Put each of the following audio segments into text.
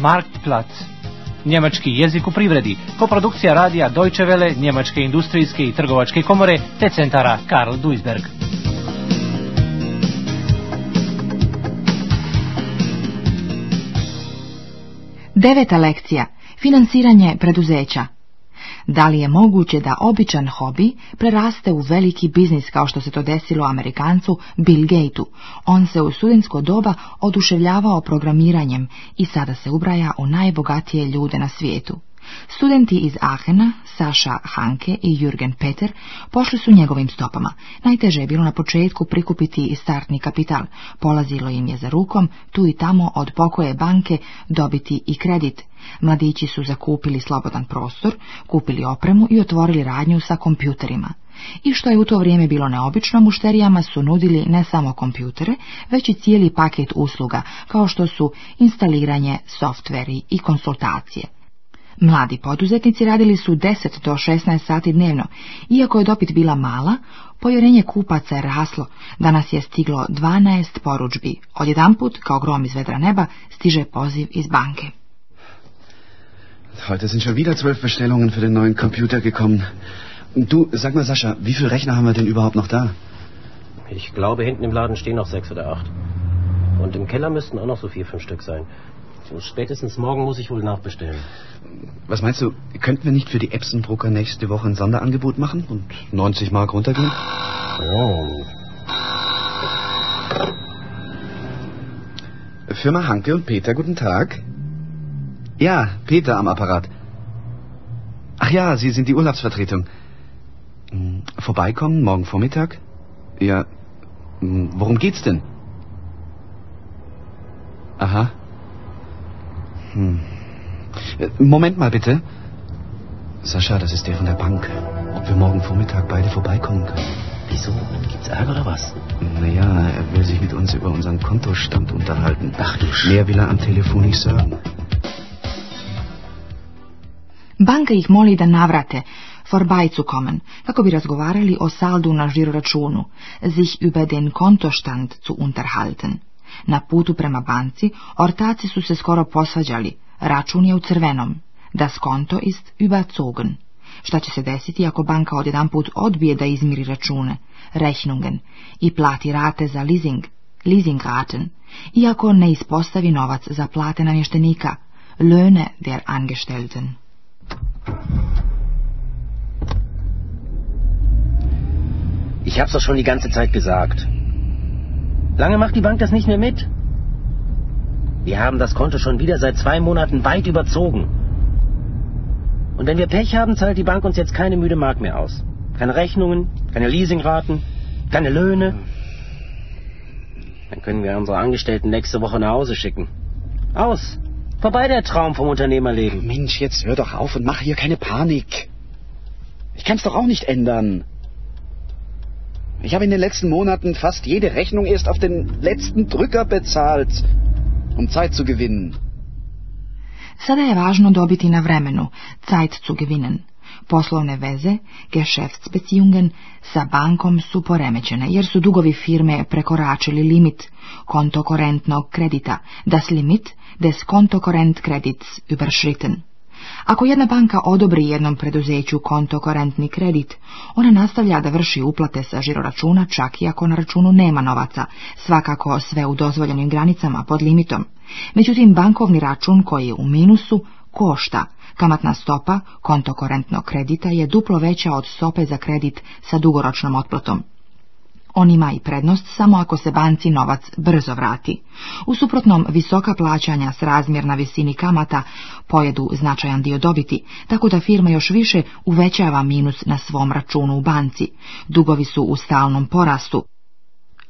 Marktplatz. Njemački jezik u privredi, koprodukcija radija Deutsche Welle, Njemačke industrijske i trgovačke komore te centara Karl Duisberg. Deveta lekcija. Financiranje preduzeća. Da li je moguće da običan hobi preraste u veliki biznis kao što se to desilo Amerikancu Bill Gatesu? On se u studentsko doba oduševljavao programiranjem i sada se ubraja u najbogatije ljude na svijetu. Studenti iz Ahena, Saša Hanke i Jürgen Peter, pošli su njegovim stopama. Najteže je bilo na početku prikupiti i startni kapital. Polazilo im je za rukom, tu i tamo od pokoje banke dobiti i kredit. Mladići su zakupili slobodan prostor, kupili opremu i otvorili radnju sa kompjuterima. I što je u to vrijeme bilo neobično, mušterijama su nudili ne samo kompjutere, već i cijeli paket usluga, kao što su instaliranje, softveri i konsultacije. Mladi poduzetnici radili su 10 do 16 sati dnevno. Iako je dopit bila mala, pojerenje kupaca je raslo. Danas je stiglo 12 poručbi. Odjedanput, kao grom iz vedra neba, stiže poziv iz banke. Heute sind schon wieder zwölf Bestellungen für den neuen Computer gekommen. Du, sag mal Sascha, wie viele Rechner haben wir denn überhaupt noch da? Ich glaube, hinten im Laden stehen noch sechs oder acht. Und im Keller müssten auch noch so vier, fünf Stück sein. Spätestens morgen muss ich wohl nachbestellen. Was meinst du, könnten wir nicht für die Epsenbrucker nächste Woche ein Sonderangebot machen und 90 Mark runtergehen? Oh. Firma Hanke und Peter, guten Tag. Ja, Peter am Apparat. Ach ja, Sie sind die Urlaubsvertretung. Hm, vorbeikommen morgen Vormittag? Ja. Hm, worum geht's denn? Aha. Hm. Äh, Moment mal bitte. Sascha, das ist der von der Bank. Ob wir morgen Vormittag beide vorbeikommen können. Wieso? Gibt's Ärger oder was? Naja, er will sich mit uns über unseren Kontostand unterhalten. Ach du Sch Mehr will er am Telefon nicht sagen. Banka ih moli da navrate, vorbeizukommen, kako bi razgovarali o saldu na žiroračunu, sich über den Kontostand zu unterhalten. Na putu prema banci, ortaci su se skoro posvađali, račun je u crvenom. da skonto ist überzogen. Šta će se desiti ako banka odjedan put odbije da izmiri račune, rechnungen, i plati rate za leasing, leasing raten, iako ne ispostavi novac za plate namještenika, löhne der angestellten. Ich hab's doch schon die ganze Zeit gesagt. Lange macht die Bank das nicht mehr mit. Wir haben das Konto schon wieder seit zwei Monaten weit überzogen. Und wenn wir Pech haben, zahlt die Bank uns jetzt keine müde Mark mehr aus. Keine Rechnungen, keine Leasingraten, keine Löhne. Dann können wir unsere Angestellten nächste Woche nach Hause schicken. Aus! Vorbei der Traum vom Unternehmerleben. Mensch, jetzt hör doch auf und mach hier keine Panik. Ich kann's doch auch nicht ändern. Ich habe in den letzten Monaten fast jede Rechnung erst auf den letzten Drücker bezahlt, um Zeit zu gewinnen. Sada je važno dobiti na vremenu, Zeit zu gewinnen. Poslovne veze, Geschäftsbeziehungen, sa bankom su poremećene, jer su dugovi firme prekoračili limit kontokorentnog kredita, das Limit des kontokorent Kredits überschritten. Ako jedna banka odobri jednom preduzeću konto korentni kredit, ona nastavlja da vrši uplate sa žiroračuna čak i ako na računu nema novaca, svakako sve u dozvoljenim granicama pod limitom. Međutim, bankovni račun koji je u minusu košta. Kamatna stopa konto korentnog kredita je duplo veća od stope za kredit sa dugoročnom otplatom. On ima i prednost samo ako se banci novac brzo vrati. U suprotnom, visoka plaćanja s na visini kamata pojedu značajan dio dobiti, tako da firma još više uvećava minus na svom računu u banci. Dugovi su u stalnom porastu.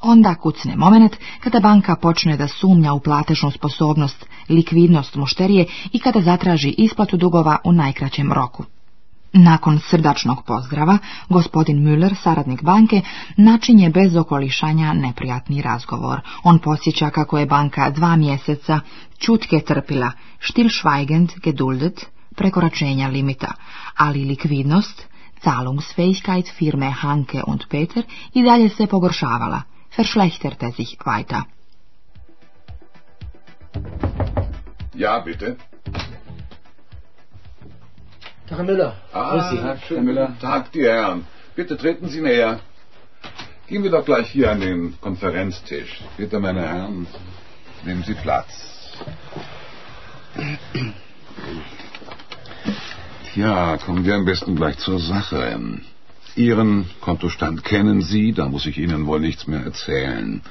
Onda kucne moment kada banka počne da sumnja u platežnu sposobnost, likvidnost mušterije i kada zatraži isplatu dugova u najkraćem roku. Nakon srdačnog pozdrava, gospodin Müller, saradnik banke, načinje bez okolišanja neprijatni razgovor. On posjeća kako je banka dva mjeseca čutke trpila, štil geduldet, prekoračenja limita, ali likvidnost, Zahlungsfähigkeit firme Hanke und Peter i dalje se pogoršavala, verschlechterte sich weiter. Ja, bitte. Herr Müller. Ah, Grüß Sie, Herr Müller. Tag, die Herren. Bitte treten Sie näher. Gehen wir doch gleich hier an den Konferenztisch. Bitte, meine Herren, nehmen Sie Platz. Ja, kommen wir am besten gleich zur Sache. Ihren Kontostand kennen Sie, da muss ich Ihnen wohl nichts mehr erzählen.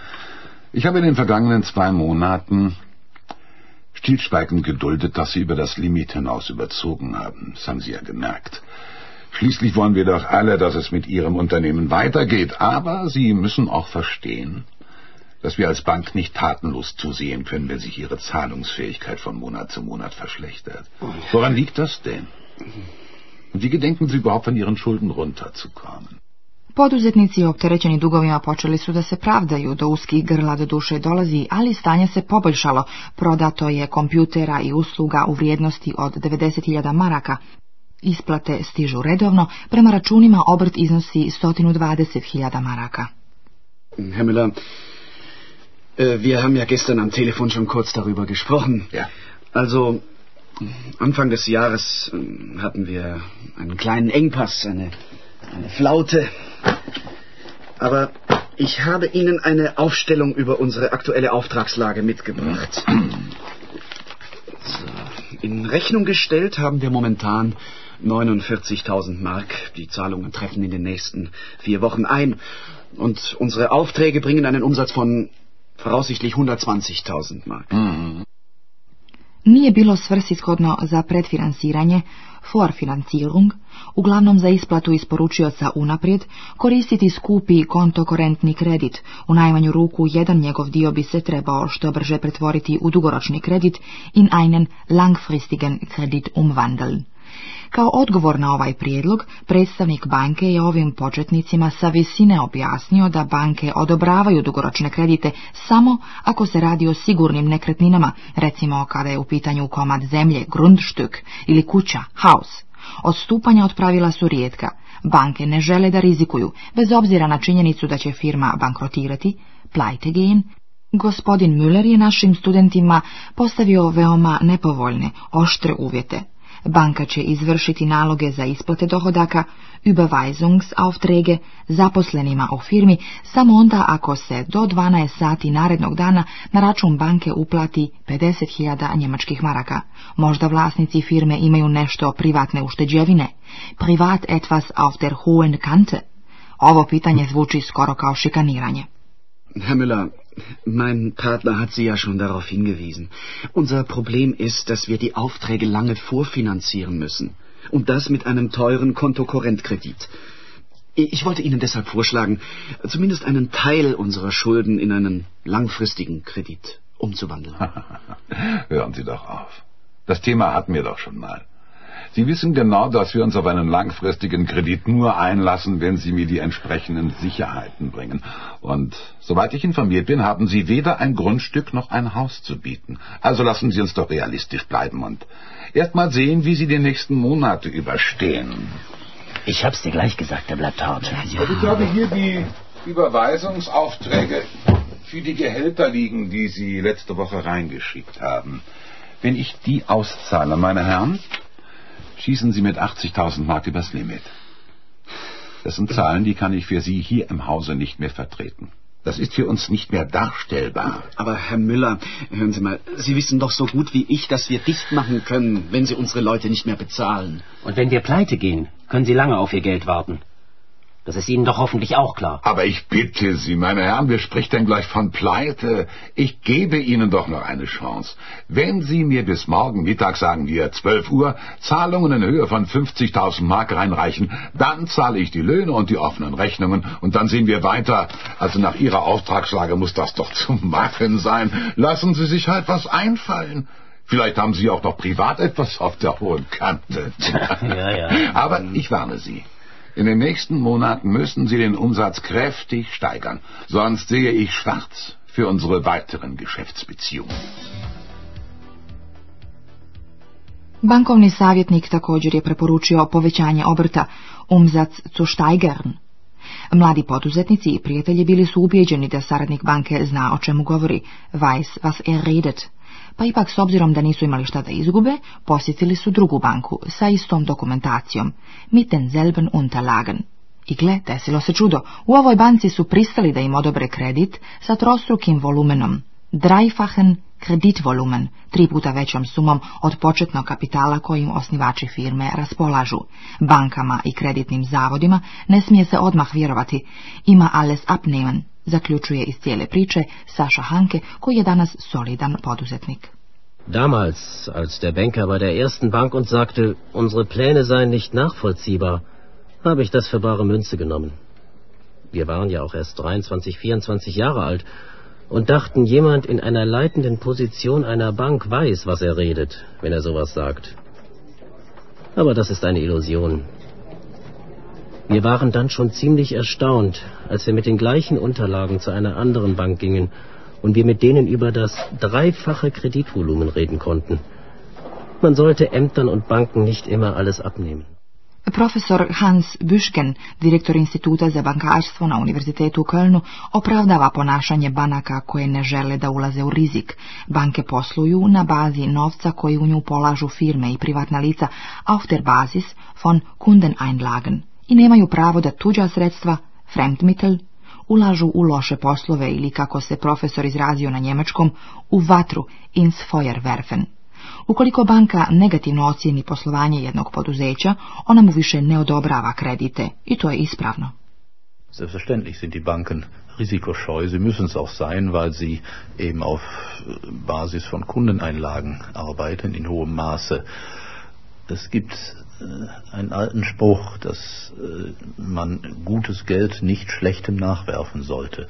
Ich habe in den vergangenen zwei Monaten stillschweigend geduldet, dass sie über das Limit hinaus überzogen haben. Das haben sie ja gemerkt. Schließlich wollen wir doch alle, dass es mit ihrem Unternehmen weitergeht. Aber sie müssen auch verstehen, dass wir als Bank nicht tatenlos zusehen können, wenn sich ihre Zahlungsfähigkeit von Monat zu Monat verschlechtert. Woran liegt das denn? Und wie gedenken Sie überhaupt von Ihren Schulden runterzukommen? Poduzetnici opterećeni dugovima počeli su da se pravdaju, do uskih grla do duše dolazi, ali stanje se poboljšalo. Prodato je kompjutera i usluga u vrijednosti od 90.000 maraka. Isplate stižu redovno, prema računima obrt iznosi 120.000 maraka. Hemela, vi äh, wir haben ja gestern am Telefon schon kurz darüber gesprochen. Ja. Also, Anfang des Jahres ähm, hatten wir einen kleinen Engpass, eine Eine Flaute. Aber ich habe Ihnen eine Aufstellung über unsere aktuelle Auftragslage mitgebracht. So. In Rechnung gestellt haben wir momentan 49.000 Mark. Die Zahlungen treffen in den nächsten vier Wochen ein. Und unsere Aufträge bringen einen Umsatz von voraussichtlich 120.000 Mark. Mhm. nije bilo svrsishodno za predfinansiranje, forfinancirung, uglavnom za isplatu isporučioca unaprijed, koristiti skupi kontokorentni kredit, u najmanju ruku jedan njegov dio bi se trebao što brže pretvoriti u dugoročni kredit in einen langfristigen kredit umwandeln. Kao odgovor na ovaj prijedlog, predstavnik banke je ovim početnicima sa visine objasnio da banke odobravaju dugoročne kredite samo ako se radi o sigurnim nekretninama, recimo kada je u pitanju komad zemlje, grundstück ili kuća, haus. Odstupanja od pravila su rijetka. Banke ne žele da rizikuju, bez obzira na činjenicu da će firma bankrotirati, plajte Gospodin Müller je našim studentima postavio veoma nepovoljne, oštre uvjete. Banka će izvršiti naloge za isplate dohodaka, Überweisungsaufträge, zaposlenima u firmi, samo onda ako se do 12 sati narednog dana na račun banke uplati 50.000 njemačkih maraka. Možda vlasnici firme imaju nešto privatne ušteđevine. Privat etwas auf der hohen Kante. Ovo pitanje zvuči skoro kao šikaniranje. Mein Partner hat Sie ja schon darauf hingewiesen. Unser Problem ist, dass wir die Aufträge lange vorfinanzieren müssen. Und das mit einem teuren Kontokorrentkredit. Ich wollte Ihnen deshalb vorschlagen, zumindest einen Teil unserer Schulden in einen langfristigen Kredit umzuwandeln. Hören Sie doch auf. Das Thema hatten wir doch schon mal. Sie wissen genau, dass wir uns auf einen langfristigen Kredit nur einlassen, wenn Sie mir die entsprechenden Sicherheiten bringen. Und soweit ich informiert bin, haben Sie weder ein Grundstück noch ein Haus zu bieten. Also lassen Sie uns doch realistisch bleiben und erst mal sehen, wie Sie die nächsten Monate überstehen. Ich hab's dir gleich gesagt, der bleibt hart. Ja, Ich habe hier die Überweisungsaufträge für die Gehälter liegen, die Sie letzte Woche reingeschickt haben. Wenn ich die auszahle, meine Herren, schießen Sie mit 80.000 Mark übers Limit. Das sind Zahlen, die kann ich für Sie hier im Hause nicht mehr vertreten. Das ist für uns nicht mehr darstellbar. Aber Herr Müller, hören Sie mal, Sie wissen doch so gut wie ich, dass wir dicht machen können, wenn Sie unsere Leute nicht mehr bezahlen. Und wenn wir pleite gehen, können Sie lange auf Ihr Geld warten. Das ist Ihnen doch hoffentlich auch klar. Aber ich bitte Sie, meine Herren, wer spricht denn gleich von Pleite? Ich gebe Ihnen doch noch eine Chance. Wenn Sie mir bis morgen Mittag, sagen wir 12 Uhr, Zahlungen in Höhe von 50.000 Mark reinreichen, dann zahle ich die Löhne und die offenen Rechnungen und dann sehen wir weiter. Also nach Ihrer Auftragslage muss das doch zu machen sein. Lassen Sie sich halt was einfallen. Vielleicht haben Sie auch noch privat etwas auf der hohen Kante. ja, ja. Aber ich warne Sie. In den nächsten Monaten müssen Sie den Umsatz kräftig steigern, sonst sehe ich schwarz für unsere weiteren Geschäftsbeziehungen. Bankovni savjetnik također je preporučio povećanje obrta umzac zu steigern. Mladi poduzetnici i prijatelji bili su ubijeđeni da saradnik banke zna o čemu govori, weiß was er redet pa ipak s obzirom da nisu imali šta da izgube, posjetili su drugu banku sa istom dokumentacijom, Mitten Zelben Unterlagen. I gle, desilo se čudo, u ovoj banci su pristali da im odobre kredit sa trostrukim volumenom, Dreifachen kredit volumen, tri puta većom sumom od početnog kapitala kojim osnivači firme raspolažu. Bankama i kreditnim zavodima ne smije se odmah vjerovati, ima alles abnehmen, zaključuje iz cijele priče Saša Hanke, koji je danas solidan poduzetnik. Damals, als der Banker bei der ersten Bank uns sagte, unsere Pläne seien nicht nachvollziehbar, habe ich das für bare Münze genommen. Wir waren ja auch erst 23, 24 Jahre alt und dachten, jemand in einer leitenden Position einer Bank weiß, was er redet, wenn er sowas sagt. Aber das ist eine Illusion. Wir waren dann schon ziemlich erstaunt, als wir mit den gleichen Unterlagen zu einer anderen Bank gingen und wir mit denen über das dreifache Kreditvolumen reden konnten. Man sollte Ämtern und Banken nicht immer alles abnehmen. Profesor Hans Büschken, direktor Instituta za bankarstvo na Univerzitetu u Kölnu, opravdava ponašanje banaka koje ne žele da ulaze u rizik. Banke posluju na bazi novca koji u nju polažu firme i privatna lica auf der Basis von Kundeneinlagen. i nemaju pravo da tuđa sredstva, fremdmittel, ulažu u loše poslove ili, kako se profesor izrazio na njemačkom, u vatru ins Feuerwerfen. Ukoliko banka negativno ocijeni poslovanje jednog poduzeća, ona mu više ne odobrava kredite i to je ispravno. Selbstverständlich sind die Banken risikoscheu. Sie müssen es auch sein, weil sie eben auf Basis von Kundeneinlagen arbeiten in hohem Maße. Es gibt äh, einen alten Spruch, dass äh, man gutes Geld nicht schlechtem nachwerfen sollte.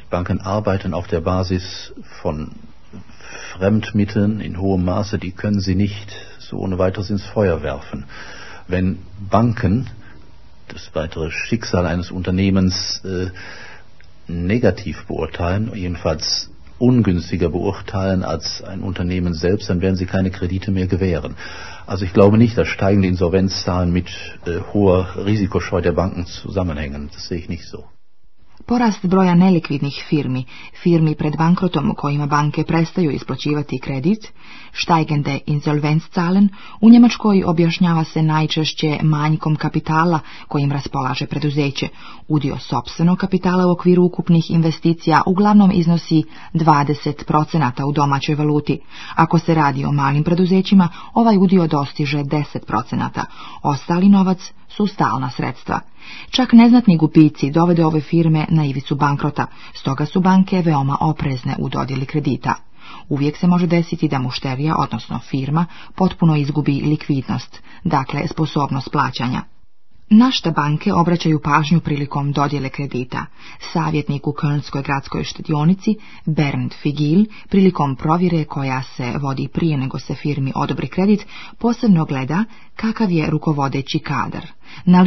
Die Banken arbeiten auf der Basis von Fremdmitteln in hohem Maße, die können sie nicht so ohne weiteres ins Feuer werfen. Wenn Banken das weitere Schicksal eines Unternehmens äh, negativ beurteilen, jedenfalls ungünstiger beurteilen als ein Unternehmen selbst, dann werden sie keine Kredite mehr gewähren. Also ich glaube nicht, dass steigende Insolvenzzahlen mit äh, hoher Risikoscheu der Banken zusammenhängen. Das sehe ich nicht so. Porast broja nelikvidnih firmi, firmi pred bankrotom u kojima banke prestaju isplaćivati kredit, štajgende Insolvenzzahlen, u Njemačkoj objašnjava se najčešće manjkom kapitala kojim raspolaže preduzeće. Udio sopstvenog kapitala u okviru ukupnih investicija uglavnom iznosi 20% u domaćoj valuti. Ako se radi o malim preduzećima, ovaj udio dostiže 10%. Ostali novac su stalna sredstva. Čak neznatni gupici dovede ove firme na ivicu bankrota, stoga su banke veoma oprezne u dodjeli kredita. Uvijek se može desiti da mušterija, odnosno firma, potpuno izgubi likvidnost, dakle sposobnost plaćanja. Našta banke obraćaju pažnju prilikom dodjele kredita. Savjetnik u Kölnskoj gradskoj štedionici Bernd Figil prilikom provjere koja se vodi prije nego se firmi odobri kredit posebno gleda kakav je rukovodeći kadar na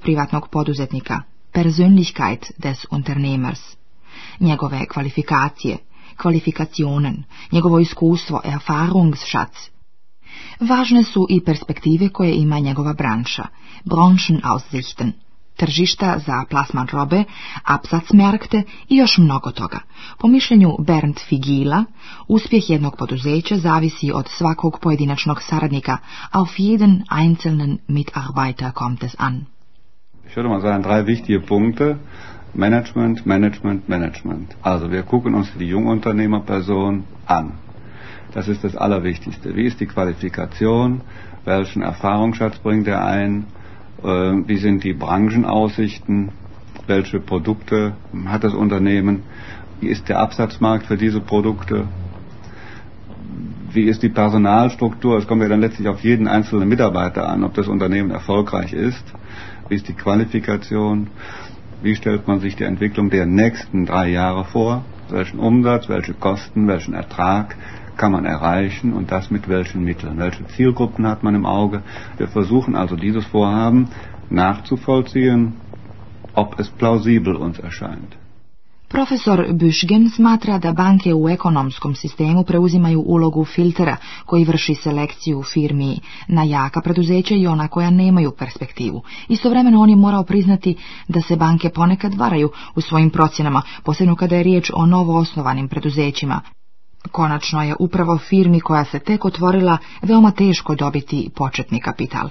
privatnog poduzetnika, Persönlichkeit des Unternehmers, njegove kvalifikacije, kvalifikacionen, njegovo iskustvo, Erfahrungsschatz. Važne su i perspektive koje ima njegova branša, Branchenaussichten, tržišta za plasman robe, Absatzmärkte i još mnogo toga. Po mišljenju Bernd Figila, uspjeh jednog poduzeća zavisi od svakog pojedinačnog saradnika, auf jeden einzelnen Mitarbeiter kommt es an. Ich würde mal sagen, drei wichtige Punkte. Management, Management, Management. Also wir gucken uns die Jungunternehmerperson an. Das ist das Allerwichtigste. Wie ist die Qualifikation? Welchen Erfahrungsschatz bringt er ein? Ähm, wie sind die Branchenaussichten, welche Produkte hat das Unternehmen, wie ist der Absatzmarkt für diese Produkte, wie ist die Personalstruktur, es kommt ja dann letztlich auf jeden einzelnen Mitarbeiter an, ob das Unternehmen erfolgreich ist, wie ist die Qualifikation, wie stellt man sich die Entwicklung der nächsten drei Jahre vor, welchen Umsatz, welche Kosten, welchen Ertrag, kann man erreichen und das mit welchen Mitteln. Welche Zielgruppen hat man im Auge? Wir versuchen also dieses Vorhaben nachzuvollziehen, ob es plausibel uns erscheint. Profesor Büschgen smatra da banke u ekonomskom sistemu preuzimaju ulogu filtera koji vrši selekciju firmi na jaka preduzeća i ona koja nemaju perspektivu. Istovremeno on je morao priznati da se banke ponekad varaju u svojim procjenama, posebno kada je riječ o novoosnovanim preduzećima. Konačno je upravo firmi koja se tek otvorila veoma teško dobiti početni kapital.